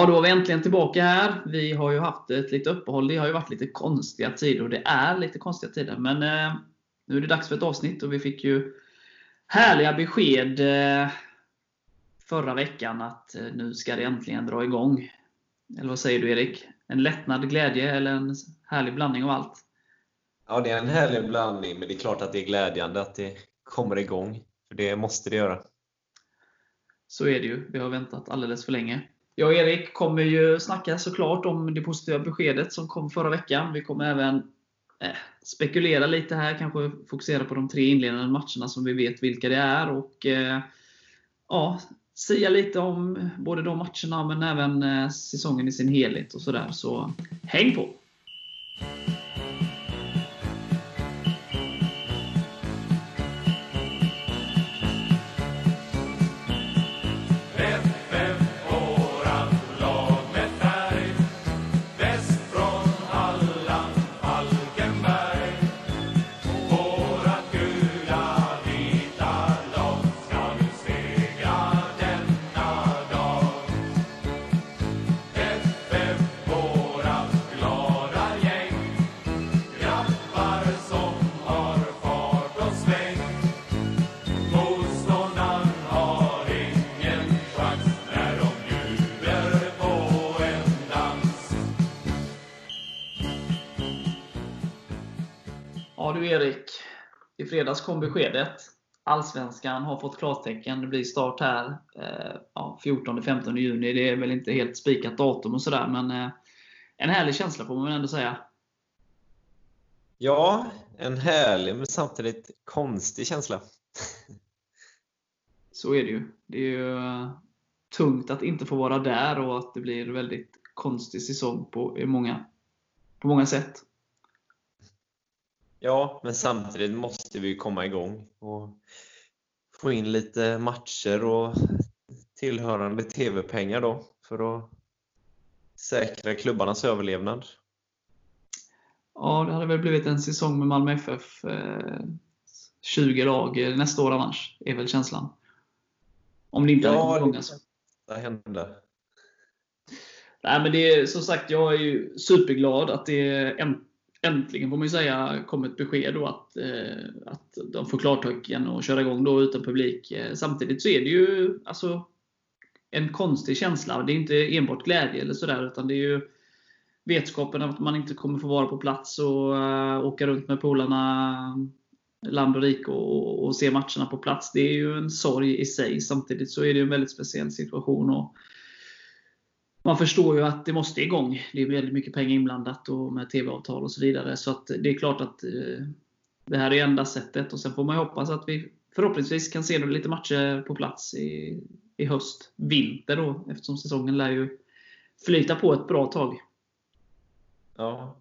Ja, då var vi äntligen tillbaka här. Vi har ju haft ett litet uppehåll. Det har ju varit lite konstiga tider och det är lite konstiga tider. Men eh, nu är det dags för ett avsnitt och vi fick ju härliga besked eh, förra veckan att eh, nu ska det äntligen dra igång. Eller vad säger du Erik? En lättnad, glädje eller en härlig blandning av allt? Ja, det är en härlig blandning, men det är klart att det är glädjande att det kommer igång. För det måste det göra. Så är det ju. Vi har väntat alldeles för länge. Jag och Erik kommer ju snacka såklart om det positiva beskedet som kom förra veckan. Vi kommer även eh, spekulera lite här, kanske fokusera på de tre inledande matcherna som vi vet vilka det är. Och eh, ja, Sia lite om både de matcherna men även eh, säsongen i sin helhet och sådär. Så häng på! Fredags kom beskedet. Allsvenskan har fått klartecken. Det blir start här eh, ja, 14-15 juni. Det är väl inte helt spikat datum och sådär, men eh, en härlig känsla får man väl ändå säga. Ja, en härlig men samtidigt konstig känsla. Så är det ju. Det är ju uh, tungt att inte få vara där och att det blir väldigt konstig säsong på, många, på många sätt. Ja, men samtidigt måste vi komma igång och få in lite matcher och tillhörande TV-pengar då för att säkra klubbarnas överlevnad. Ja, det hade väl blivit en säsong med Malmö FF. Eh, 20 lag nästa år annars, är väl känslan. Om det inte ja, hade kommit igång alltså. det hände. Nej, men det är, som sagt, jag är ju superglad att det är äntligen får man ju säga kom ett besked då att, eh, att de får klartecken och köra igång då utan publik. Eh, samtidigt så är det ju alltså, en konstig känsla. Det är inte enbart glädje eller sådär, utan det är ju vetskapen att man inte kommer få vara på plats och uh, åka runt med polarna land och rike och, och, se matcherna på plats. Det är ju en sorg i sig. Samtidigt så är det en väldigt speciell situation. Och, man förstår ju att det måste igång. Det är väldigt mycket pengar inblandat och med TV-avtal och så vidare. Så att det är klart att eh, det här är enda sättet. Och Sen får man ju hoppas att vi förhoppningsvis kan se lite matcher på plats i, i höst. Vinter då, eftersom säsongen lär ju flyta på ett bra tag. Ja.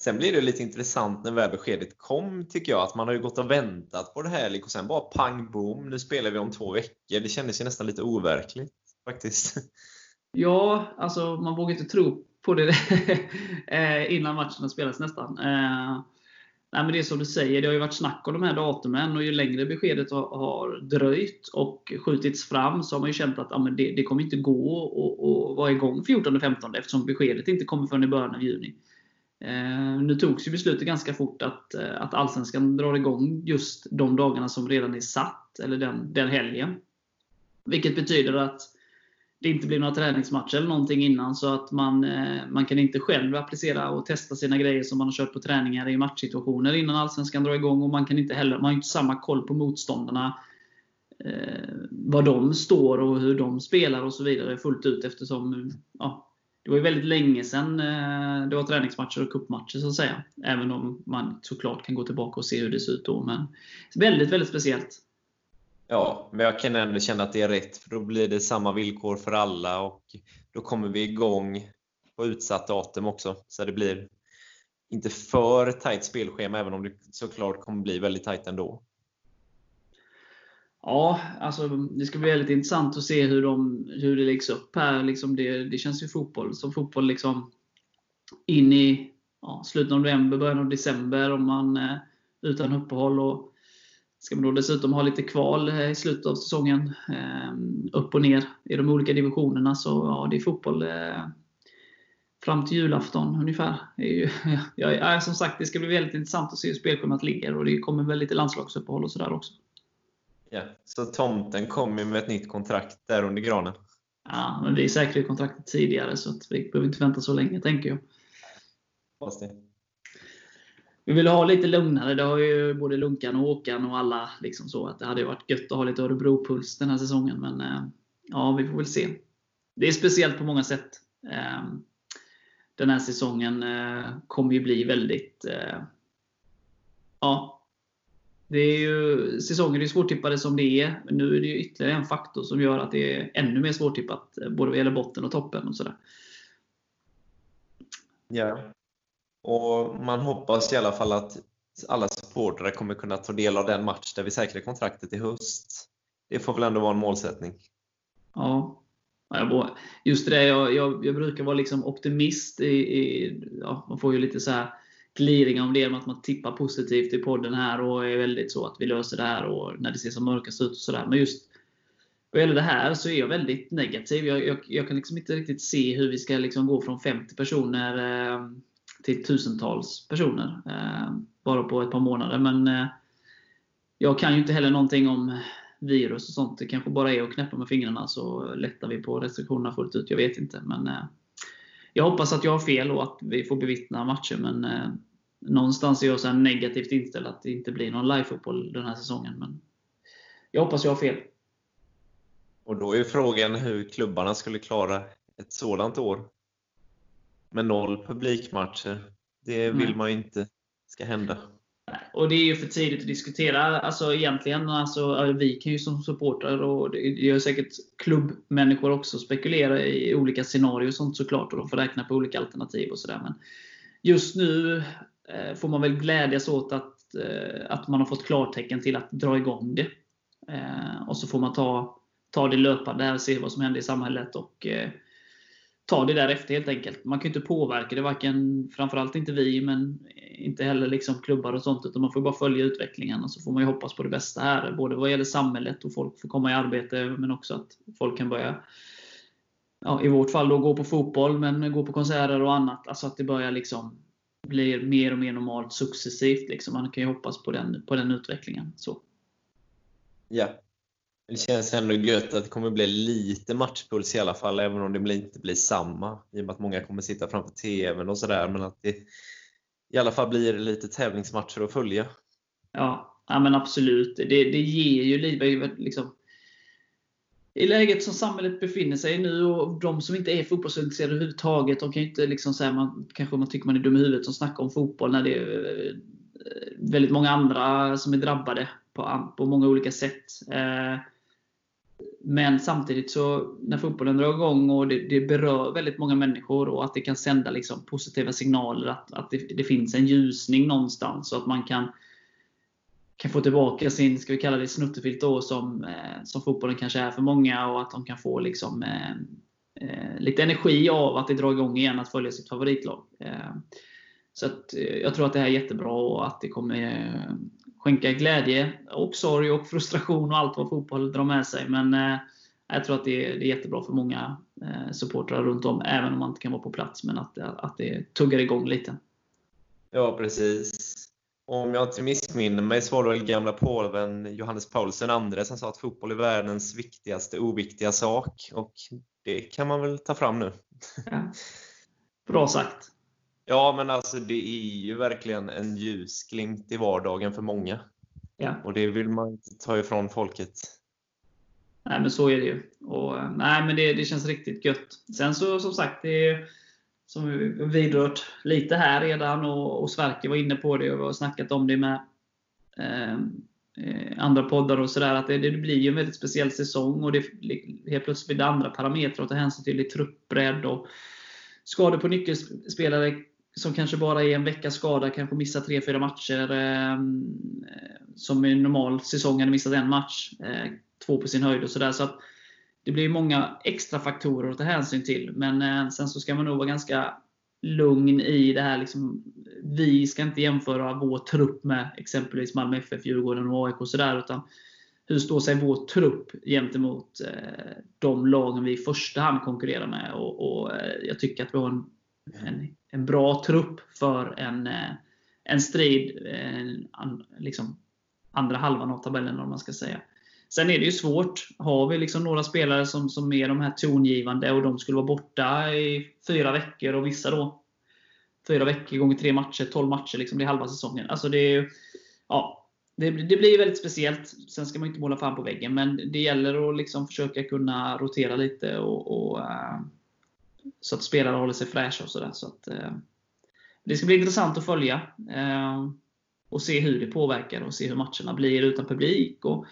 Sen blir det lite intressant när väl beskedet kom, tycker jag. Att man har ju gått och väntat på det här och sen bara pang boom, nu spelar vi om två veckor. Det kändes ju nästan lite overkligt faktiskt. Ja, alltså man vågar inte tro på det eh, innan matchen spelas nästan. Eh, nej, men det är som du säger, det har ju varit snack om de här datumen och ju längre beskedet har dröjt och skjutits fram så har man ju känt att ja, men det, det kommer inte gå att vara igång 14-15 eftersom beskedet inte kommer förrän i början av juni. Eh, nu togs ju beslutet ganska fort att, eh, att Allsvenskan drar igång just de dagarna som redan är satt, eller den, den helgen. Vilket betyder att det inte blir några träningsmatcher eller någonting innan. Så att man, eh, man kan inte själv applicera och testa sina grejer som man har kört på träningar i matchsituationer innan Allsvenskan drar igång. Och man kan inte heller, man har inte samma koll på motståndarna. Eh, var de står och hur de spelar och så vidare fullt ut eftersom ja, det var ju väldigt länge sedan eh, det var träningsmatcher och cupmatcher så att säga. Även om man såklart kan gå tillbaka och se hur det ser ut då. Men väldigt, väldigt speciellt. Ja, men jag kan ändå känna att det är rätt, för då blir det samma villkor för alla och då kommer vi igång på utsatt datum också. Så det blir inte för tajt spelschema, även om det såklart kommer bli väldigt tajt ändå. Ja, alltså det ska bli väldigt intressant att se hur, de, hur det läggs upp här. Liksom det, det känns ju fotboll som fotboll liksom in i ja, slutet av november, början av december om man eh, utan uppehåll. Och Ska man då dessutom ha lite kval eh, i slutet av säsongen, eh, upp och ner i de olika divisionerna, så ja, det är fotboll eh, fram till julafton ungefär. Ja, ja, som sagt, det ska bli väldigt intressant att se hur spelschemat ligger och det kommer väl lite landslagsuppehåll och sådär också. Ja, så tomten kommer med ett nytt kontrakt där under granen? Ja, men vi säkrade kontraktet tidigare så att vi behöver inte vänta så länge, tänker jag. Fast det. Vi ville ha lite lugnare. Det har ju både Lunkan och Håkan och alla liksom så. att Det hade varit gött att ha lite Örebro-puls den här säsongen. Men eh, ja, vi får väl se. Det är speciellt på många sätt. Ehm, den här säsongen eh, kommer ju bli väldigt... Eh, ja. Det är ju, säsongen är svårtippade som det är. Men nu är det ju ytterligare en faktor som gör att det är ännu mer svårtippat. Både vad gäller botten och toppen och sådär. Ja. Och man hoppas i alla fall att alla supportrar kommer kunna ta del av den match där vi säkrar kontraktet i höst. Det får väl ändå vara en målsättning? Ja. Just det, jag, jag, jag brukar vara liksom optimist. I, i, ja, man får ju lite så här gliringar om det, med att man tippar positivt i podden här och är väldigt så att vi löser det här och när det ser som mörkast ut. och sådär. Men just vad gäller det här så är jag väldigt negativ. Jag, jag, jag kan liksom inte riktigt se hur vi ska liksom gå från 50 personer eh, till tusentals personer. Eh, bara på ett par månader. Men eh, jag kan ju inte heller någonting om virus och sånt. Det kanske bara är att knäppa med fingrarna så lättar vi på restriktionerna fullt ut. Jag vet inte. Men eh, jag hoppas att jag har fel och att vi får bevittna matcher. Men eh, någonstans är jag så negativt inställd att det inte blir någon live-fotboll den här säsongen. Men jag hoppas jag har fel. Och då är frågan hur klubbarna skulle klara ett sådant år med noll publikmatcher. Det vill Nej. man ju inte ska hända. Och det är ju för tidigt att diskutera. Alltså egentligen, alltså, vi kan ju som supportrar och det gör säkert klubbmänniskor också spekulera i olika scenarier och sånt såklart. Och de får räkna på olika alternativ och sådär. Men just nu eh, får man väl glädjas åt att, eh, att man har fått klartecken till att dra igång det. Eh, och så får man ta, ta det löpande här och se vad som händer i samhället. och ta det därefter helt enkelt. Man kan ju inte påverka det, varken, framförallt inte vi, men inte heller liksom klubbar och sånt. Utan man får bara följa utvecklingen och så får man ju hoppas på det bästa här. Både vad gäller samhället och folk får komma i arbete, men också att folk kan börja ja, i vårt fall då gå på fotboll, men gå på konserter och annat. Alltså att det börjar liksom bli mer och mer normalt successivt. Liksom. Man kan ju hoppas på den, på den utvecklingen. Så. Ja, det känns ändå gött att det kommer bli lite matchpuls i alla fall, även om det inte blir samma. I och med att många kommer sitta framför TVn och sådär. Men att det i alla fall blir lite tävlingsmatcher att följa. Ja, ja men absolut. Det, det ger ju livet liksom, i läget som samhället befinner sig i nu och de som inte är fotbollsintresserade överhuvudtaget, de kan ju inte liksom säga, man, kanske man tycker man är dum i huvudet som snackar om fotboll när det är eh, väldigt många andra som är drabbade på, på många olika sätt. Eh, men samtidigt så när fotbollen drar igång och det, det, berör väldigt många människor och att det kan sända liksom positiva signaler att, att det, det, finns en ljusning någonstans så att man kan, kan få tillbaka sin, ska vi kalla det snuttefilt då, som, eh, som fotbollen kanske är för många och att de kan få liksom, eh, eh, lite energi av att det drar igång igen att följa sitt favoritlag. Eh, så att, eh, jag tror att det här är jättebra och att det kommer eh, skänka glädje och sorg och frustration och allt vad fotboll drar med sig. Men eh, jag tror att det är, det är jättebra för många eh, supportrar runt om, även om man inte kan vara på plats. Men att, att det tuggar igång lite. Ja, precis. Om jag inte missminner mig så var det väl gamla påven Johannes Paulus II som sa att fotboll är världens viktigaste oviktiga sak. Och det kan man väl ta fram nu. Ja. Bra sagt. Ja, men alltså det är ju verkligen en ljusglimt i vardagen för många. Ja. Och det vill man inte ta ifrån folket. Nej, men så är det ju. Och, nej, men det, det känns riktigt gött. Sen så, som sagt, det är som vi vidrört lite här redan och, och Sverker var inne på det och vi har snackat om det med eh, eh andra poddar och sådär. Att det, det, blir ju en väldigt speciell säsong och det, helt plötsligt blir det andra parametrar att ta hänsyn till i truppbredd och skador på nyckelspelare som kanske bara är en veckas skada, kanske missar 3-4 matcher. Ehm, eh, som i en normal säsong hade missat en match. Eh, två på sin höjd och sådär. Så det blir många extra faktorer att ta hänsyn till. Men eh, sen så ska man nog vara ganska lugn i det här liksom, vi ska inte jämföra vår trupp med exempelvis Malmö FF, Djurgården och AIK och sådär. Utan hur står sig vår trupp gentemot eh, de lagen vi i första hand konkurrerar med? Och, och eh, Jag tycker att vi har en, en, en bra trupp för en, eh, en strid eh, en, liksom andra halvan av tabellen, om man ska säga. Sen är det ju svårt. Har vi liksom några spelare som, som är de här tongivande och de skulle vara borta i fyra veckor och vissa då fyra veckor gånger tre matcher, 12 matcher, liksom, det är halva säsongen. Alltså det, är, ja, det, det blir väldigt speciellt. Sen ska man inte måla fan på väggen, men det gäller att liksom försöka kunna rotera lite och, och eh, så att spelare håller sig fräscha och sådär. Så att, eh, det ska bli intressant att följa eh, och se hur det påverkar och se hur matcherna blir utan publik. Och,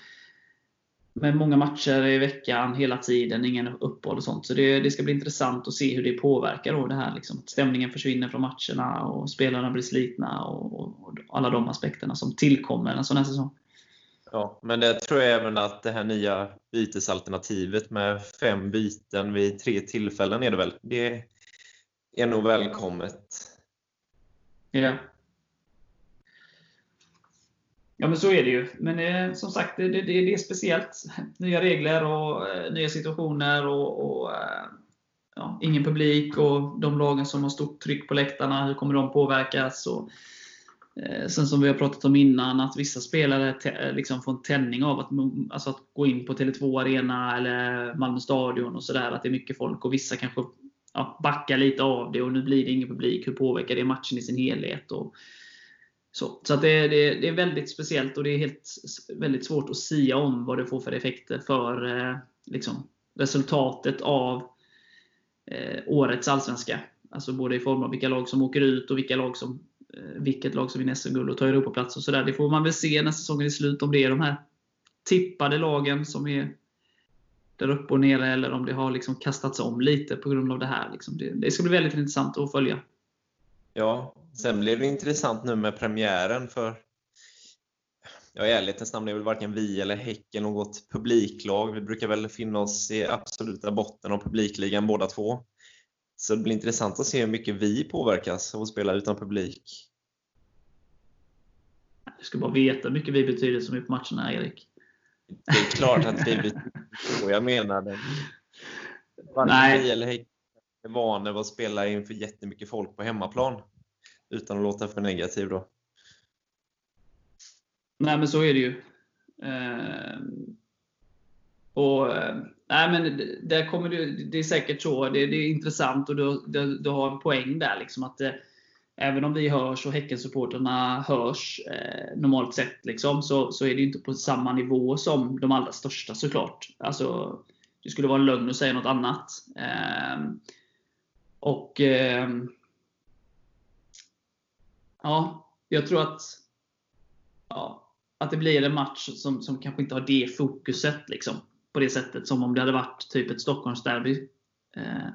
med många matcher i veckan hela tiden, ingen uppehåll och sånt. Så det, det, ska bli intressant att se hur det påverkar då det här. Liksom, stämningen försvinner från matcherna och spelarna blir slitna och, och, och alla de aspekterna som tillkommer en sån här säsong. Ja, men det tror jag även att det här nya bytesalternativet med fem byten vid tre tillfällen är det väl. Det är nog välkommet. Ja. Ja, men så är det ju. Men eh, som sagt, det, det, det, är speciellt. Nya regler och eh, nya situationer och, och eh, ja, ingen publik och de lagen som har stort tryck på läktarna, hur kommer de påverkas? Och, Eh, sen som vi har pratat om innan, att vissa spelare eh, liksom får en tändning av att, alltså att gå in på Tele2 Arena eller Malmö Stadion och sådär, att det är mycket folk. Och vissa kanske ja, backar lite av det och nu blir det ingen publik. Hur påverkar det matchen i sin helhet? Och, så, så det, det, det, är väldigt speciellt och det är helt, väldigt svårt att sia om vad det får för effekter för eh, liksom, resultatet av eh, årets Allsvenska. Alltså både i form av vilka lag som åker ut och vilka lag som, Eh, vilket lag som vinner SM-guld och tar Europaplats och sådär. Det får man väl se när säsongen är slut, om det är de här tippade lagen som är där uppe och nere eller om det har liksom kastats om lite på grund av det här. Liksom. Det, det ska bli väldigt intressant att följa. Ja, sen blev det intressant nu med premiären för Ja, i ärlighetens namn är väl varken vi eller Häcken något publiklag. Vi brukar väl finna oss i absoluta botten av publikligan båda två. Så det blir intressant att se hur mycket vi påverkas av att spela utan publik. Du ska bara veta hur mycket vi betyder som är på matcherna, Erik. Det är klart att vi betyder jag menade. Varken vi eller är vana vid att spela inför jättemycket folk på hemmaplan. Utan att låta för negativ då. Nej, men så är det ju. Och, eh, nej, men där kommer du, det är säkert så. Det, det är intressant och du, du, du, har en poäng där. Liksom, att det, Även om vi hörs och Häckensupportrarna hörs eh, normalt sett, liksom, så, så är det inte på samma nivå som de allra största såklart. Alltså, det skulle vara en lögn att säga något annat. Eh, och eh, Ja, jag tror att, ja, att det blir en match som, som kanske inte har det fokuset. Liksom, på det sättet som om det hade varit typ ett Stockholmsderby. Eh,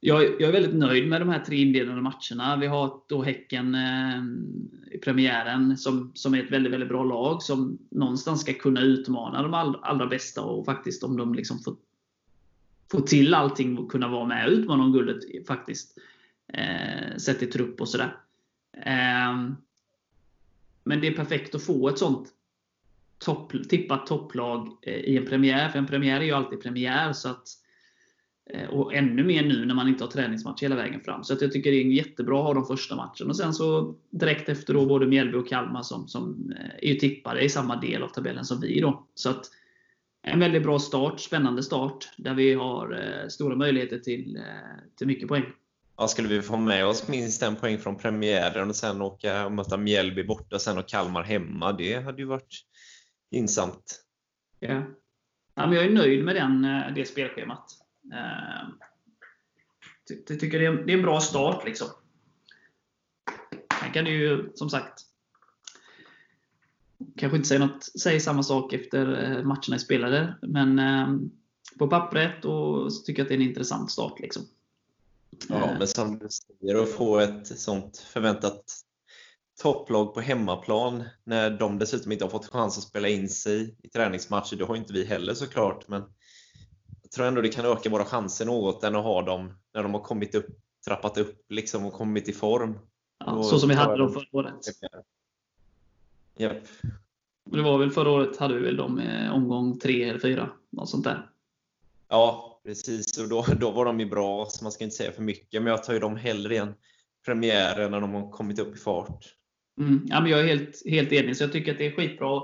jag, jag, är väldigt nöjd med de här tre inledande matcherna. Vi har då Häcken eh, i premiären som, som är ett väldigt, väldigt bra lag som någonstans ska kunna utmana de all, allra bästa och faktiskt om de liksom får, får till allting och kunna vara med och utmana om guldet faktiskt. Eh, sett i trupp och sådär. Eh, men det är perfekt att få ett sånt topp, tippat topplag eh, i en premiär. För en premiär är ju alltid premiär. Så att, eh, och ännu mer nu när man inte har träningsmatch hela vägen fram. Så att jag tycker det är jättebra att ha de första matcherna. Och sen så direkt efter då både Mjällby och Kalmar som, som eh, är ju tippade i samma del av tabellen som vi. Då. Så att en väldigt bra start, spännande start, där vi har stora möjligheter till, till mycket poäng ja, skulle vi få med oss minst en poäng från premiären och sen åka och möta Mjällby borta sen och Kalmar hemma, det hade ju varit gynnsamt. Ja. Ja, men jag är nöjd med den, eh, det spelschemat. Jag eh, tycker det är en bra start. liksom. Sen kan du ju, som sagt, kanske inte säga, något, säga samma sak efter eh, matcherna är spelade, men på pappret och så tycker jag att det är en intressant start. Liksom. Ja, men som du säger, att få ett sånt förväntat topplag på hemmaplan när de dessutom inte har fått chans att spela in sig i träningsmatcher. Det har inte vi heller såklart, men jag tror ändå det kan öka våra chanser något än att ha dem när de har kommit upp, trappat upp liksom och kommit i form. Ja, så som vi hade dem förra året. Japp. Det var väl förra året hade vi väl dem i omgång tre eller fyra. Något sånt där. Ja, precis. Och då, då var de ju bra, så man ska inte säga för mycket. Men jag tar ju dem hellre i en premiär när de har kommit upp i fart. Mm. Ja, men jag är helt, helt enig, så jag tycker att det är skitbra.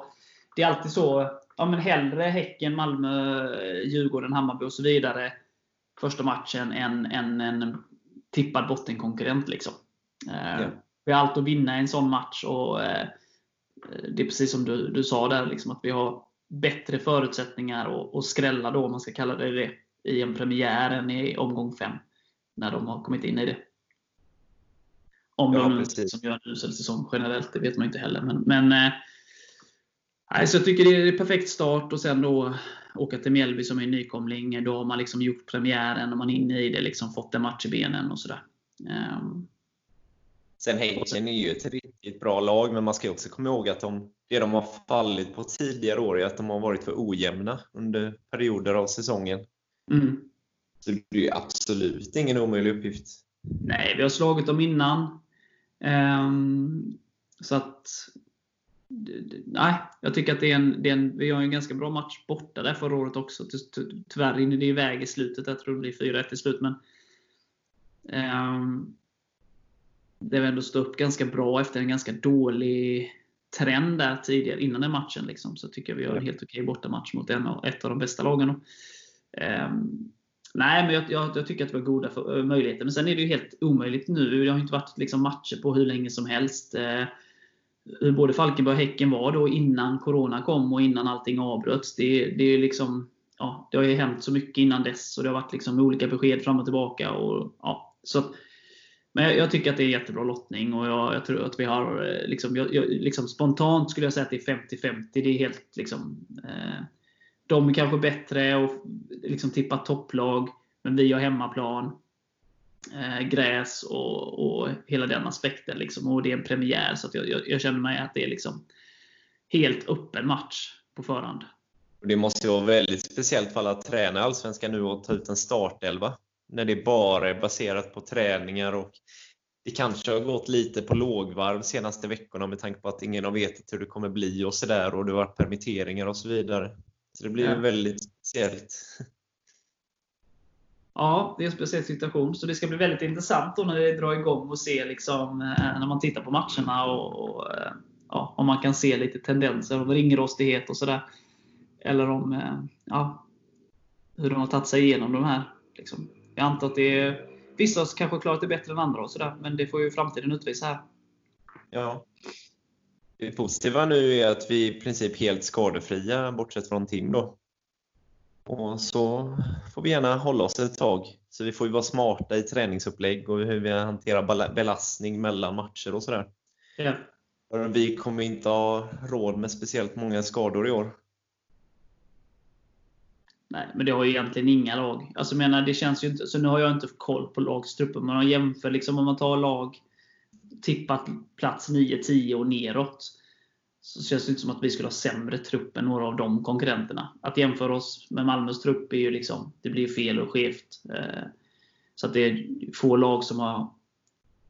Det är alltid så, ja men hellre Häcken, Malmö, Djurgården, Hammarby och så vidare första matchen än, än en tippad bottenkonkurrent. Liksom. Ja. Vi har allt att vinna i en sån match. och eh, Det är precis som du, du sa där, liksom, att vi har bättre förutsättningar att, att skrälla, då, om man ska kalla det det, i en premiär än i omgång 5. När de har kommit in i det. Om Ja, de precis. som gör en usel säsong generellt, det vet man inte heller. Men, men eh, nej, så jag tycker det är en perfekt start och sen då åka till Mjällby som är en nykomling. Då har man liksom gjort premiären och man är inne i det, liksom fått en match i benen och sådär. Ehm, Sen Häcken är ju ett riktigt bra lag, men man ska också komma ihåg att de, det de har fallit på tidigare år är att de har varit för ojämna under perioder av säsongen. mm. Så det är absolut ingen omöjlig uppgift. Nej, vi har slagit dem innan. Ehm, så att... Nej, jag tycker att det är, en, det är en... Vi har en ganska bra match borta där förra året också. Ty- ty- Tyvärr rinner det iväg i slutet. Jag tror det blir 4-1 i slut. Men, ehm, det var ändå stå upp ganska bra efter en ganska dålig trend där tidigare, innan den matchen. Liksom, så tycker jag vi har en helt okej bortamatch mot en, ett av de bästa lagen. Ehm, Nej, men jag, jag, jag tycker att det var goda för, eh, möjligheter. Men sen är det ju helt omöjligt nu. Det har ju inte varit liksom matcher på hur länge som helst. Eh, hur både Falkenberg och Häcken var då innan Corona kom och innan allting avbröts. Det, det, är liksom, ja, det har ju hänt så mycket innan dess. Och det har varit liksom olika besked fram och tillbaka. Och, ja, så att, men jag, jag tycker att det är jättebra lottning. Och jag, jag tror att vi har eh, liksom, jag, jag, liksom spontant skulle jag säga att det är 50-50. Det är helt liksom eh, de är kanske bättre och liksom tippar topplag, men vi har hemmaplan, eh, gräs och, och hela den aspekten. Liksom. Och det är en premiär, så att jag, jag, jag känner mig att det är liksom helt öppen match på förhand. Det måste ju vara väldigt speciellt för alla att i Allsvenskan nu och ta ut en startelva. När det bara är baserat på träningar och det kanske har gått lite på lågvarv de senaste veckorna med tanke på att ingen har vetat hur det kommer bli och sådär och det har varit permitteringar och så vidare. Så det blir Ja. väldigt speciellt. Ja, det är en speciell situation. Så det ska bli väldigt intressant när det drar igång och se liksom, eh, när man tittar på matcherna och, och eh, ja, om man kan se lite tendenser om ringrostighet och sådär. Eller om eh, ja, hur de har tagit sig igenom de här. Liksom. Jag antar att det är, vissa har kanske klarat det bättre än andra och sådär, men det får ju framtiden utvisa här. Ja. Det positiva nu är att vi i princip helt skadefria bortsett från Tim då. Och så får vi gärna hålla oss ett tag. Så vi får ju vara smarta i träningsupplägg och hur vi hanterar belastning mellan matcher och sådär. Ja. Vi kommer inte ha råd med speciellt många skador i år. Nej, men det har ju egentligen inga lag. Alltså, menar, det känns ju inte, så nu har jag inte koll på lagstruppen, men om man jämför liksom, om man tar lag tippat plats 9-10 och neråt. Så känns det inte som att vi skulle ha sämre trupp än några av de konkurrenterna. Att jämföra oss med Malmös trupp är ju liksom, det blir fel och skevt. Eh, Så att det är få lag som har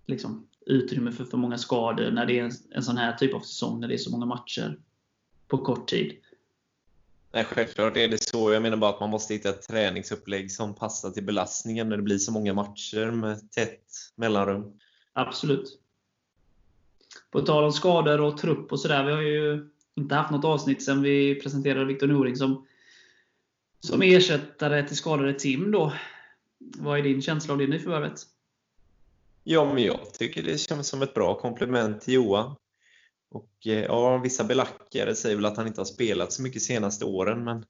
liksom, utrymme för för många skador när det är en, en sån här typ av säsong, när det är så många matcher på kort tid. Nej, självklart är det så. Jag menar bara att man måste hitta ett träningsupplägg som passar till belastningen när det blir så många matcher med tätt mellanrum. Absolut. På tal om skador och trupp och sådär. Vi har ju inte haft något avsnitt sedan vi presenterade Viktor Noring som, som ersättare till skadade Tim. Då. Vad är din känsla av det nyförvärvet? Ja, men jag tycker det känns som ett bra komplement till Johan. Och eh, ja, vissa belackare säger väl att han inte har spelat så mycket senaste åren, men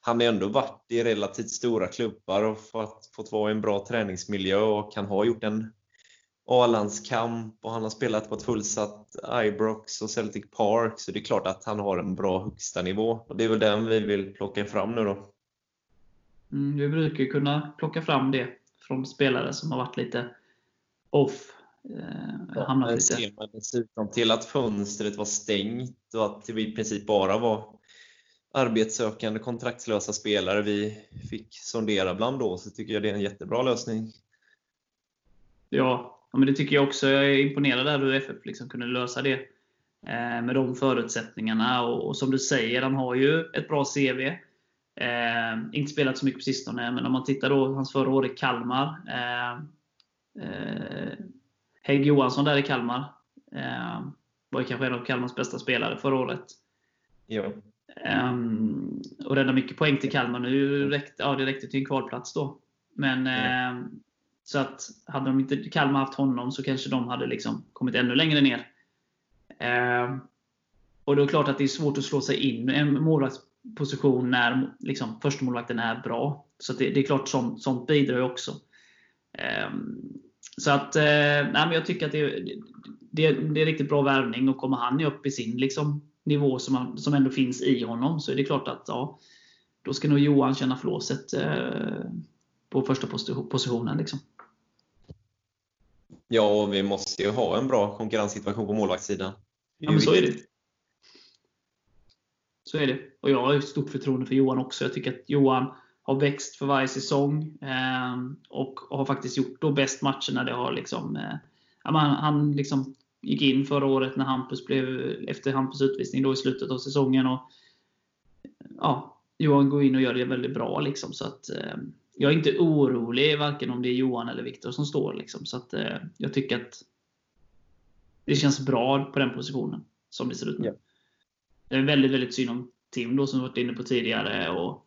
han har ändå varit i relativt stora klubbar och fått, fått vara i en bra träningsmiljö och kan ha gjort en A-landskamp och han har spelat på ett fullsatt Ibrox och Celtic Park, så det är klart att han har en bra högsta nivå. Och det är väl den vi vill plocka fram nu då. Mm, vi brukar ju kunna plocka fram det från spelare som har varit lite off. Eh, hamnat Men lite. ser man dessutom till att fönstret var stängt och att det i princip bara var arbetssökande kontraktslösa spelare vi fick sondera bland då, så tycker jag det är en jättebra lösning. Ja, ja, men det tycker jag också. Jag är imponerad där hur FF liksom kunde lösa det eh, med de förutsättningarna. Och, och, som du säger, han har ju ett bra CV. Eh, inte spelat så mycket på sistone, men om man tittar då hans förra år i Kalmar. Eh, eh, Hägg Johansson där i Kalmar. Eh, var kanske en av Kalmars bästa spelare förra året. Ja. Um, och räddade mycket poäng till Kalmar. Nu räckte, ja, det räckte till en kvalplats då. Men, mm. eh, så att hade de inte Kalmar haft honom så kanske de hade liksom kommit ännu längre ner. Eh, och då är det klart att det är svårt att slå sig in i en målvaktsposition när liksom, förstemålvakten är bra. Så det, det, är klart, sånt, sånt bidrar ju också. Eh, så att, eh, nej, men jag tycker att det, det, det, är riktigt bra värvning och kommer han upp i sin liksom, nivå som, han, som ändå finns i honom så är det klart att ja, då ska nog Johan känna flåset eh, på första positionen. Liksom. Ja, och vi måste ju ha en bra konkurrenssituation på målvaktssidan. Ja, men så är det. Så är det. Och jag har stort förtroende för Johan också. Jag tycker att Johan har växt för varje säsong. Eh, och har faktiskt gjort då bäst matcher när det har liksom... Eh, han, han liksom gick in förra året när Hampus blev, efter Hampus utvisning då i slutet av säsongen. Och, ja, Johan går in och gör det väldigt bra. Liksom, så att, eh, jag är inte orolig varken om det är Johan eller Viktor som står. Liksom, så att, eh, jag tycker att det känns bra på den positionen som det ser ut nu. Yeah. Det är väldigt, väldigt synd om Tim då, som vi varit inne på tidigare. Och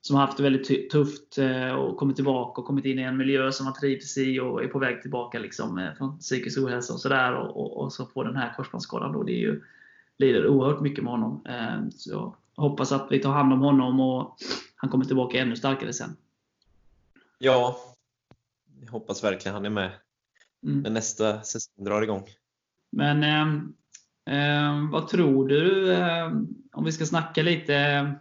som har haft det väldigt tufft eh, och kommit tillbaka och kommit in i en miljö som han trivs i och är på väg tillbaka liksom, eh, från psykisk ohälsa och sådär. Och, och, och, så får den här korsbandsskadan då. Det är ju, lider oerhört mycket med honom. Eh, så jag hoppas att vi tar hand om honom och han kommer tillbaka ännu starkare sen. Ja, jag hoppas verkligen han är med mm. när nästa säsong drar igång. Men eh, eh, vad tror du, eh, om vi ska snacka lite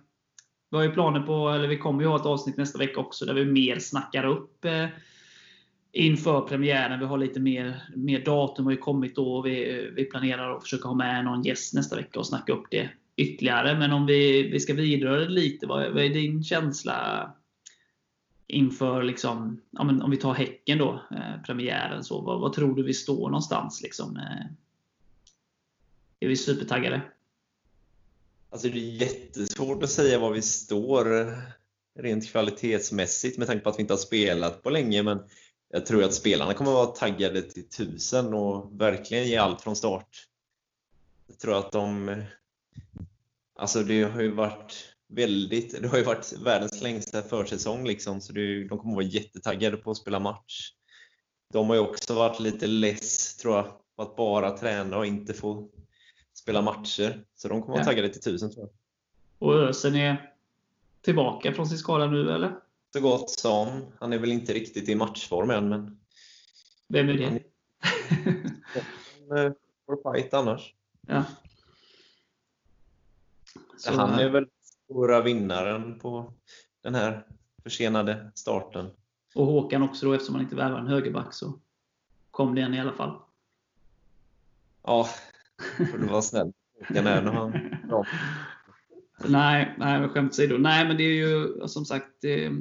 vi har ju planer på, eller vi kommer ju ha ett avsnitt nästa vecka också, där vi mer snackar upp eh, inför premiären. Vi har lite mer, mer datum har ju kommit då. Vi, vi planerar att försöka ha med någon gäst nästa vecka och snacka upp det ytterligare. Men om vi, vi ska vidröra det lite, vad, vad är din känsla inför, liksom, ja, men om vi tar Häcken då, eh, premiären. Så, vad, vad, tror du vi står någonstans? Liksom? Eh, är vi supertaggade? Alltså det är jättesvårt att säga var vi står eh, rent kvalitetsmässigt med tanke på att vi inte har spelat på länge. Men jag tror att spelarna kommer att vara taggade till tusen och verkligen ge allt från start. Jag tror att de... Eh, alltså det har ju varit väldigt... Det har ju varit världens längsta försäsong liksom, så det, de kommer att vara jättetaggade på att spela match. De har ju också varit lite less, tror jag, på att bara träna och inte få spela matcher. Så de kommer vara taggade till tusen tror jag. Och Ösen är tillbaka från sin skada nu eller? Så gott som. Han är väl inte riktigt i matchform än men... Vem är det? Han får fight annars. Ja. Så han är väl stora vinnaren på den här försenade starten. Och Håkan också då, eftersom han inte värvar en högerback så kom det en i alla fall. Ja, Får du vara snäll. Håkan är han bra. Nej, nej men skämt åsido. Nej, men det är ju som sagt, det,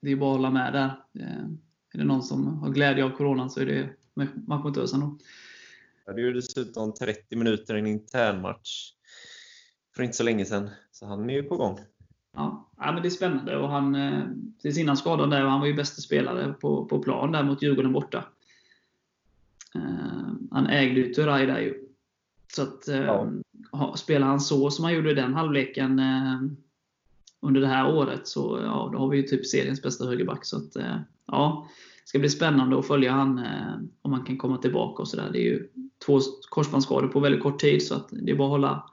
det är bara att hålla med där. Eh, är det någon som har glädje av coronan så är det då. Ja, det är ju dessutom 30 minuter i en internmatch för inte så länge sedan. Så han är ju på gång. Ja, ja men det är spännande. Och han, eh, tills innan skadan där, han var ju bästa spelare på, på plan där mot Djurgården borta. Uh, han ägde ju Turay där ju. Så att, ja. eh, spelar han så som han gjorde i den halvleken eh, under det här året, så ja, då har vi ju typ seriens bästa högerback. Så att, ja, det ska bli spännande att följa han om han kan komma tillbaka. och så där. Det är ju två korsbandsskador på väldigt kort tid, så att det är bara att hålla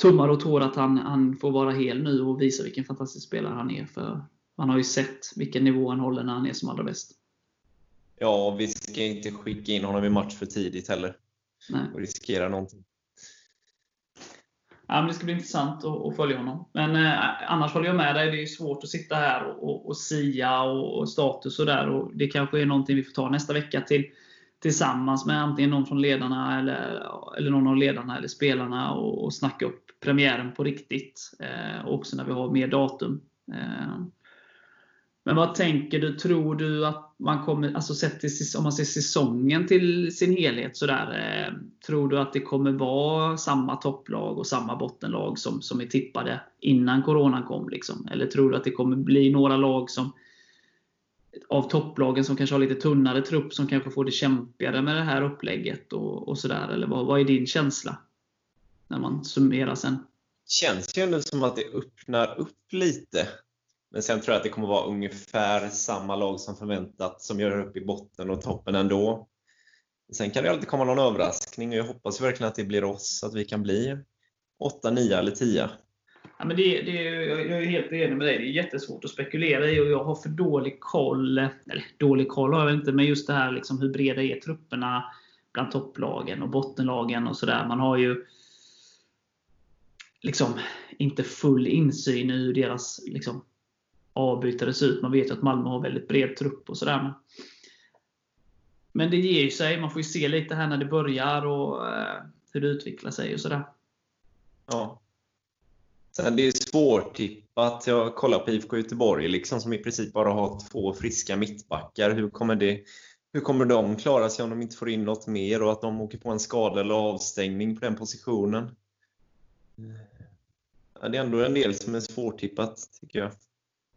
tummar och tår att han, han får vara hel nu och visa vilken fantastisk spelare han är. För man har ju sett vilken nivå han håller när han är som allra bäst. Ja, vi ska inte skicka in honom i match för tidigt heller. Nej. och riskera någonting. Ja, men det ska bli intressant att, att följa honom. Men eh, annars håller jag med dig. Det är svårt att sitta här och, och, och sia och, och status och där. det kanske är någonting vi får ta nästa vecka till, tillsammans med antingen någon från ledarna eller, eller någon av ledarna eller spelarna och, och snacka upp premiären på riktigt. Eh, också när vi har mer datum. Eh, Men vad tänker du? Tror du att man kommer, alltså sett till, om man ser säsongen till sin helhet sådär, eh, tror du att det kommer vara samma topplag och samma bottenlag som, som är tippade innan Coronan kom? Liksom? Eller tror du att det kommer bli några lag som av topplagen som kanske har lite tunnare trupp som kanske får det kämpigare med det här upplägget och, och sådär? Eller vad, vad är din känsla? När man summerar sen. Känns ju ändå som att det öppnar upp lite. Men sen tror jag att det kommer vara ungefär samma lag som förväntat som gör upp i botten och toppen ändå. Sen kan det alltid komma någon överraskning och jag hoppas verkligen att det blir oss, att vi kan bli 8, 9 eller 10. Ja, men det, det, jag är helt enig med dig. Det är jättesvårt att spekulera i och jag har för dålig koll. Eller dålig koll har jag inte, men just det här liksom, hur breda är trupperna bland topplagen och bottenlagen och sådär. Man har ju liksom inte full insyn i hur deras liksom, avbytare ser ut. Man vet ju att Malmö har väldigt bred trupp och sådär. Men det ger ju sig. Man får ju se lite här när det börjar och eh, hur det utvecklar sig och sådär. Ja. Sen det är svårtippat. Jag kollar på IFK Göteborg liksom, som i princip bara har två friska mittbackar. Hur kommer, det, hur kommer de klara sig om de inte får in något mer och att de åker på en skada eller avstängning på den positionen? Ja, det är ändå en del som är svårtippat, tycker jag.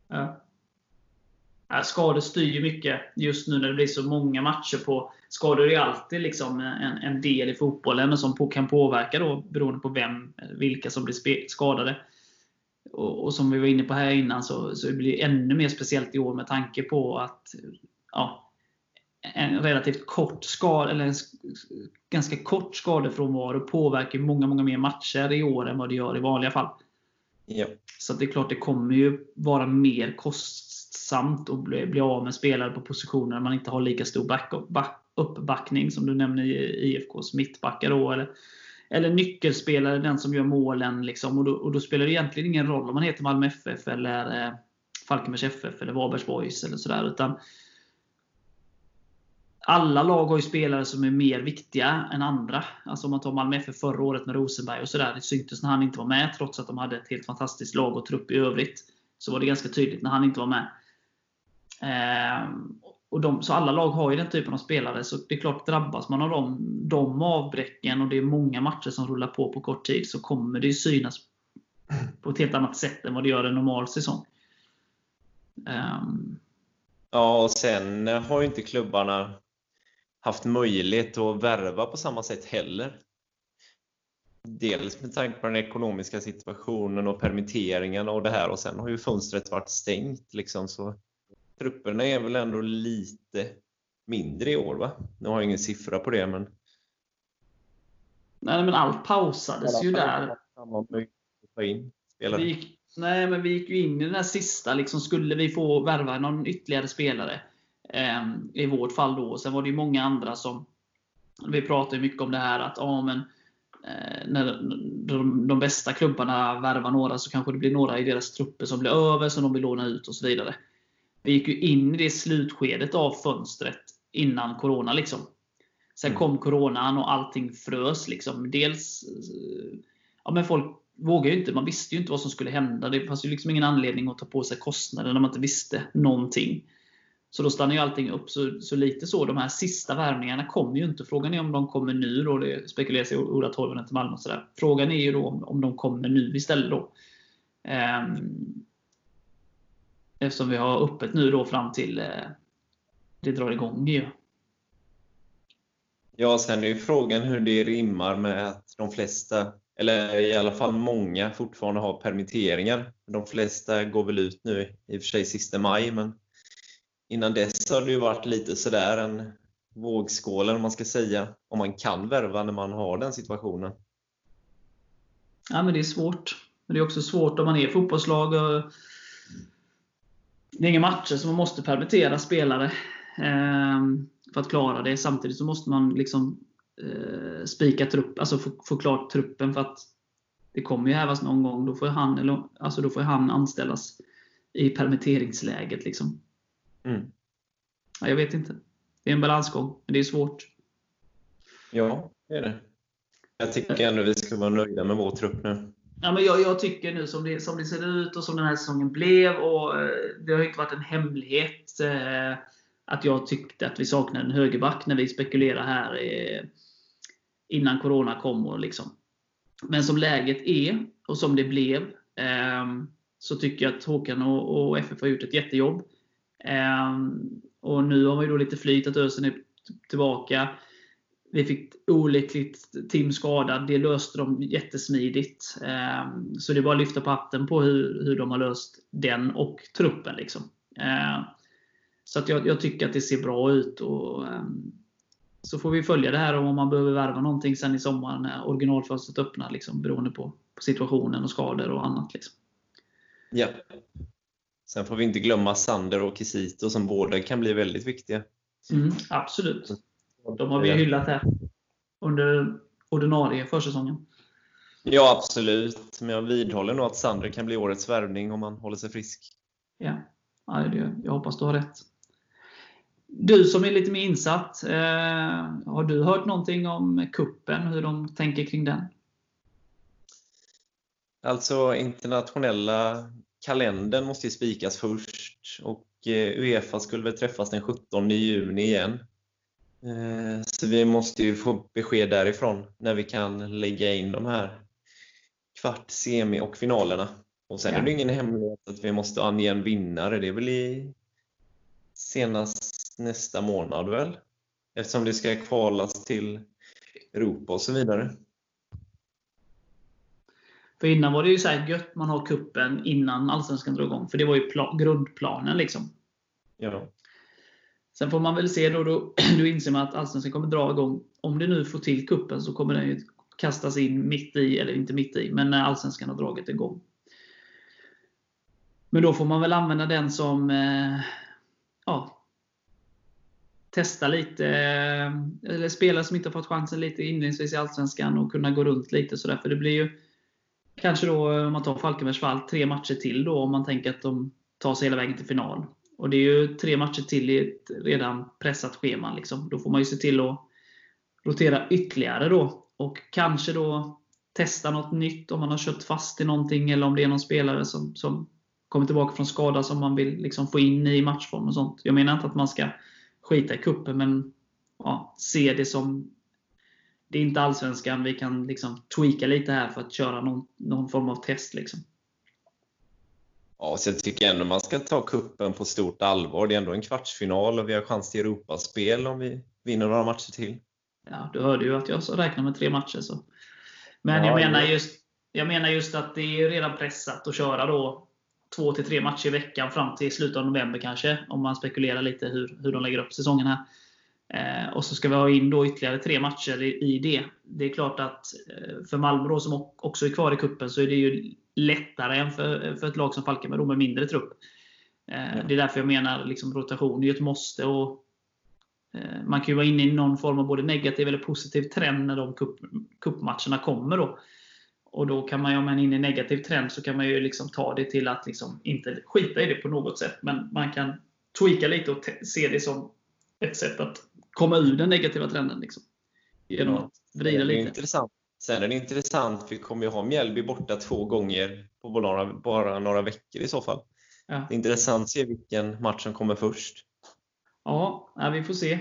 Ja. skador styr ju mycket just nu när det blir så många matcher på Skador är alltid liksom en, en del i fotbollen och som på, kan påverka då, beroende på vem, vilka som blir skadade. Och, och, som vi var inne på här innan så, så blir det ännu mer speciellt i år med tanke på att ja, en relativt kort skada, eller en ganska kort skadefrånvaro påverkar många, många mer matcher i år än vad det gör i vanliga fall. Ja. Så det är klart, det kommer ju vara mer kostsamt att bli, bli av med spelare på positioner där man inte har lika stor backup, back, uppbackning som du nämner i IFKs mittbackar. Då, eller, eller nyckelspelare, den som gör målen. Liksom, och, då, och då spelar det egentligen ingen roll om man heter Malmö FF, eller eh, Falkenbergs FF eller Varbergs Boys. Eller sådär, utan alla lag har ju spelare som är mer viktiga än andra. Alltså om man tar Malmö FF förra året med Rosenberg och sådär. Det syntes när han inte var med, trots att de hade ett helt fantastiskt lag och trupp i övrigt. Så var det ganska tydligt när han inte var med. Ehm, och de, så alla lag har ju den typen av spelare, så det är klart, drabbas man av de, de avbräcken och det är många matcher som rullar på på kort tid, så kommer det ju synas på ett helt annat sätt än vad det gör en normal säsong. Ehm, Ja, och sen har ju inte klubbarna haft möjlighet att värva på samma sätt heller. Dels med tanke på den ekonomiska situationen och permitteringarna och det här och sen har ju fönstret varit stängt. Liksom, så trupperna är väl ändå lite mindre i år va? Nu har jag ingen siffra på det men... Nej men allt pausades ju där. Vi gick, nej men vi gick ju in i den här sista, liksom, skulle vi få värva någon ytterligare spelare? Eh, I vårt fall då. Sen var det ju många andra som... Vi pratade mycket om det här att ja, men, eh, när de, de, bästa klubbarna värvar några så kanske det blir några i deras trupper som blir över som de vill låna ut och så vidare vi gick ju in i det slutskedet av fönstret innan Corona. Liksom. Sen mm. kom Coronan och allting frös. Liksom. Dels, ja, men folk vågade ju inte. Man visste ju inte vad som skulle hända. Det fanns ju liksom ingen anledning att ta på sig kostnader när man inte visste någonting. Så då stannar ju allting upp. Så, så lite så. De här sista värvningarna kommer ju inte. Frågan är om de kommer nu. Då. Det spekuleras i Ola Toivonen till Malmö. Och sådär. Frågan är ju då om, om de kommer nu istället. Då. Um, Eftersom vi har öppet nu då fram till eh, det drar igång ju. Ja, sen är ju frågan hur det rimmar med att de flesta, eller i alla fall många, fortfarande har permitteringar. De flesta går väl ut nu, i och för sig sista maj, men innan dess har det ju varit lite sådär en vågskål, om man ska säga, om man kan värva när man har den situationen. Ja, men det är svårt. Men det är också svårt om man är fotbollslag och det är inga matcher så man måste permittera spelare ehm, för att klara det. Samtidigt så måste man liksom eh, spika trupp, alltså få, få klart truppen för att det kommer ju hävas någon gång. Då får han, eller, alltså då får han anställas i permitteringsläget. Liksom. Mm. Ja, jag vet inte. Det är en balansgång, men det är svårt. Ja, det är det. Jag tycker ändå vi ska vara nöjda med vår trupp nu. Ja, men jag, jag tycker nu som det, som det ser ut och som den här säsongen blev, och eh, det har inte varit en hemlighet eh, att jag tyckte att vi saknade en högerback när vi spekulerade här eh, innan Corona kom. Och liksom. Men som läget är, och som det blev, eh, så tycker jag att Håkan och, och FF har gjort ett jättejobb. Eh, och nu har man då lite flyt att Ösen är tillbaka. Vi fick olyckligt Tim skadad. Det löste de jättesmidigt. Ehm, så det är bara att lyfta på hatten på hur, hur de har löst den och truppen. Liksom. Ehm, så att jag, jag tycker att det ser bra ut. Och, ehm, så får vi följa det här om man behöver värva någonting sen i sommar när originalfönstret öppnar. Liksom, beroende på, på situationen och skador och annat. Liksom. Ja. Sen får vi inte glömma Sander och Kisito som båda kan bli väldigt viktiga. Mm, absolut. De har vi hyllat här under ordinarie försäsongen. Ja, absolut. Men jag vidhåller nog att Sander kan bli årets värvning om han håller sig frisk. Ja, ja det, jag hoppas du har rätt. Du som är lite mer insatt, eh, har du hört någonting om kuppen Hur de tänker kring den? Alltså internationella kalendern måste ju spikas först och eh, Uefa skulle väl träffas den 17 juni igen. Eh, så vi måste ju få besked därifrån när vi kan lägga in de här kvart, semi och finalerna. Och sen ja. är det ingen hemlighet att vi måste ange en vinnare. Det är väl i senast nästa månad väl? Eftersom det ska kvalas till Europa och så vidare. För innan var det ju så här gött man har kuppen innan Allsvenskan drar igång. För det var ju grundplanen liksom. Ja. Sen får man väl se då, då, då inser man att Allsvenskan kommer dra igång. Om det nu får till kuppen så kommer den ju kastas in mitt i, eller inte mitt i, men när Allsvenskan har dragit igång. Men då får man väl använda den som eh, ja, testa lite, eh, eller spelare som inte har fått chansen lite inledningsvis i Allsvenskan och kunna gå runt lite sådär. För det blir ju kanske då, om man tar Falkenbergs fall, tre matcher till då om man tänker att de tar sig hela vägen till final. Och det är ju tre matcher till i ett redan pressat schema. Liksom. Då får man ju se till att rotera ytterligare då. Och kanske då testa något nytt om man har kört fast i någonting eller om det är någon spelare som, som kommer tillbaka från skada som man vill liksom få in i matchform och sånt. Jag menar inte att man ska skita i kuppen men ja, se det som det är inte allsvenskan. Vi kan liksom tweaka lite här för att köra någon, någon form av test. Liksom. Ja, så jag tycker ändå man ska ta kuppen på stort allvar. Det är ändå en kvartsfinal och vi har chans till Europaspel om vi vinner några matcher till. Ja, du hörde ju att jag räknar med tre matcher. Så. Men ja, jag, menar just, jag menar just att det är redan pressat att köra då två till tre matcher i veckan fram till slutet av november kanske. Om man spekulerar lite hur, hur de lägger upp säsongen här. Eh, och så ska vi ha in då ytterligare tre matcher i, det. Det är klart att eh, för Malmö som också är kvar i kuppen så är det ju lättare än för, för ett lag som Falkenberg med mindre trupp. Mm. Det är därför jag menar liksom, rotation är ett måste. Och, eh, man kan ju vara inne i någon form av både negativ eller positiv trend när de cup, cupmatcherna kommer. Då. Och då kan man ju, om man är inne i negativ trend, så kan man ju liksom ta det till att liksom inte skita i det på något sätt. Men man kan tweaka lite och se det som ett sätt att komma ur den negativa trenden. Liksom. Genom att vrida lite. Intressant. Sen är det intressant, vi kommer ju ha Mjällby borta två gånger på bara, bara några veckor i så fall. Ja. Det är intressant att se vilken match som kommer först. Ja, vi får se.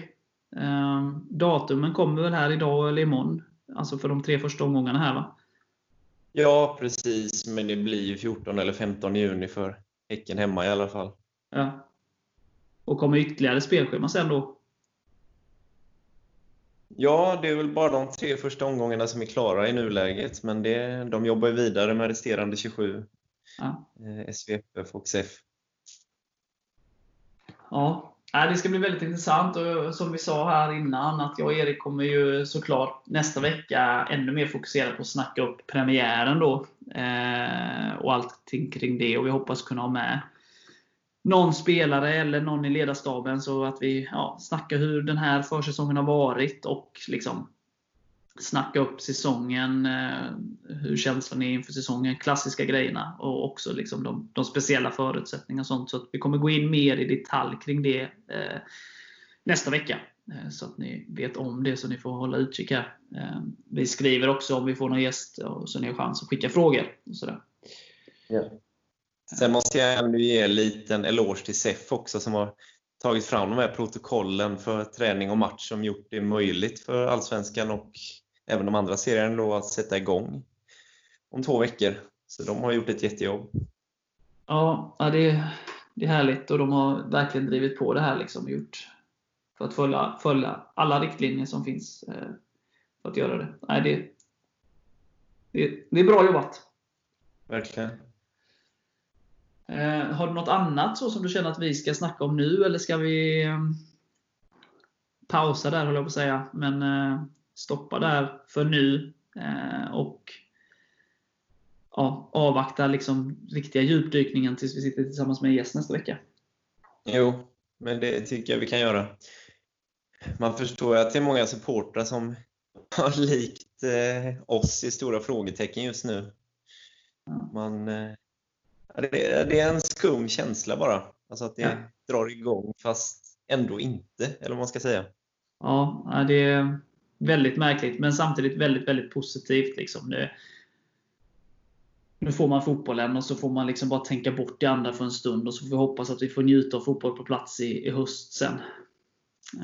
Ehm, datumen kommer väl här idag eller imorgon? Alltså för de tre första omgångarna här va? Ja, precis. Men det blir ju 14 eller 15 juni för Häcken hemma i alla fall. Ja. Och kommer ytterligare spelschema sen då? Ja, det är väl bara de tre första omgångarna som är klara i nuläget, men det, de jobbar vidare med resterande 27. Ja. Eh, SVFF och SEF. Ja, det ska bli väldigt intressant och som vi sa här innan att jag och Erik kommer ju såklart nästa vecka ännu mer fokusera på att snacka upp premiären då. Eh, och allting kring det och vi hoppas kunna ha med någon spelare eller någon i ledarstaben så att vi ja, snackar hur den här försäsongen har varit och liksom snacka upp säsongen, eh, hur känslan är inför säsongen, klassiska grejerna och också liksom de, de speciella förutsättningarna och sånt. Så att vi kommer gå in mer i detalj kring det eh, nästa vecka. Eh, så att ni vet om det, så ni får hålla utkik här. Eh, vi skriver också om vi får någon gäst, så ni har chans att skicka frågor. Och sådär. Yeah. Sen måste jag ändå ge en liten eloge till SEF också som har tagit fram de här protokollen för träning och match som gjort det möjligt för Allsvenskan och även de andra serierna då att sätta igång om två veckor. Så de har gjort ett jättejobb. Ja, det, är, det är härligt och de har verkligen drivit på det här. Liksom, gjort för att följa, följa alla riktlinjer som finns eh, för att göra det. Nej, det, det, det är bra jobbat. Verkligen. Eh, har du något annat så som du känner att vi ska snacka om nu, eller ska vi eh, pausa där, höll jag på att säga, men eh, stoppa där för nu eh, och ja, avvakta liksom riktiga djupdykningen tills vi sitter tillsammans med gäst nästa vecka? Jo, men det tycker jag vi kan göra. Man förstår att det är många supportrar som har likt oss i stora frågetecken just nu. Man, eh, det, är en skum känsla bara. Alltså att det ja. drar igång fast ändå inte, eller vad man ska säga. Ja, det är väldigt märkligt, men samtidigt väldigt, väldigt positivt. Liksom. Det, nu får man fotbollen och så får man liksom bara tänka bort det andra för en stund och så får vi hoppas att vi får njuta av fotboll på plats i, i höst sen.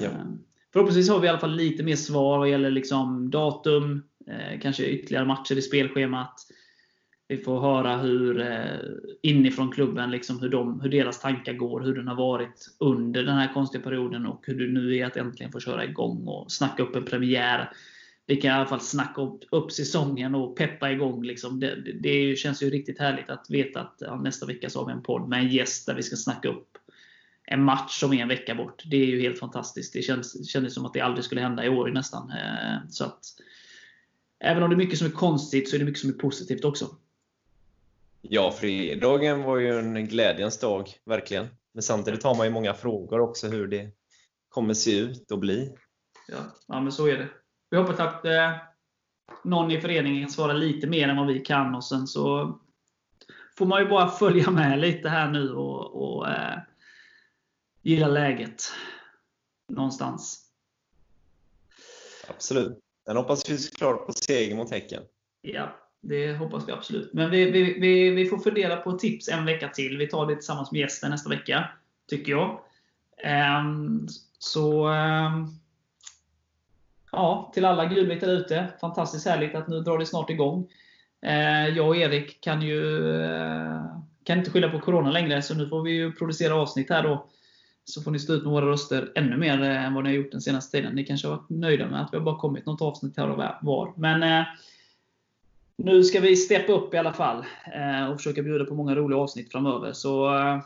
Ja. Ehm, förhoppningsvis har vi i alla fall lite mer svar vad gäller liksom datum, eh, kanske ytterligare matcher i spelschemat. Vi får höra hur eh, inifrån klubben, liksom hur, de, hur deras tankar går, hur den har varit under den här konstiga perioden och hur det nu är att äntligen få köra igång och snacka upp en premiär. Vi kan i alla fall snacka upp, upp säsongen och peppa igång. Liksom. Det, det, det känns ju riktigt härligt att veta att ja, nästa vecka så har vi en podd med en gäst där vi ska snacka upp en match som är en vecka bort. Det är ju helt fantastiskt. Det kändes som att det aldrig skulle hända i år nästan. Eh, så att, även om det är mycket som är konstigt så är det mycket som är positivt också. Ja, fredagen var ju en glädjens dag, verkligen. Men samtidigt har man ju många frågor också hur det kommer se ut och bli. Ja, ja men så är det. Vi hoppas att eh, någon i föreningen kan svara lite mer än vad vi kan och sen så får man ju bara följa med lite här nu och, och eh, gilla läget någonstans. Absolut. Sen hoppas vi såklart på seger mot Häcken. Ja, det hoppas vi absolut. Men vi, vi, vi, vi, får fundera på tips en vecka till. Vi tar det tillsammans med gästen nästa vecka, tycker jag. Um, så um, ja, till alla gulvita ute. Fantastiskt härligt att nu drar det snart igång. Uh, jag och Erik kan ju uh, kan inte skylla på Corona längre, så nu får vi ju producera avsnitt här då. Så får ni stå ut med våra röster ännu mer eh, än vad ni har gjort den senaste tiden. Ni kanske har varit nöjda med att vi har bara kommit något avsnitt här och var. Men uh, nu ska vi steppa upp i alla fall eh, och försöka bjuda på många roliga avsnitt framöver. Så eh,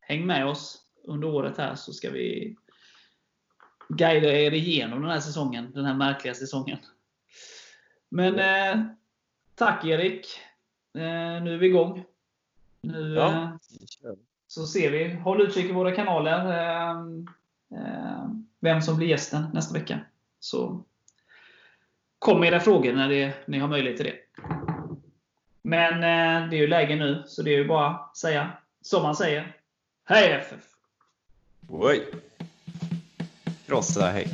häng med oss under året här så ska vi guida er igenom den här säsongen. Den här märkliga säsongen. Men eh, tack Erik. Eh, nu är vi igång. Nu ja. Så ser vi. Håll utkik i våra kanaler. Vem som blir gästen nästa vecka. Så Kom med era frågor när det, ni har möjlighet till det. Men eh, det är ju läge nu, så det är ju bara att säga som man säger. Hej FF! Oj! Krossa hej!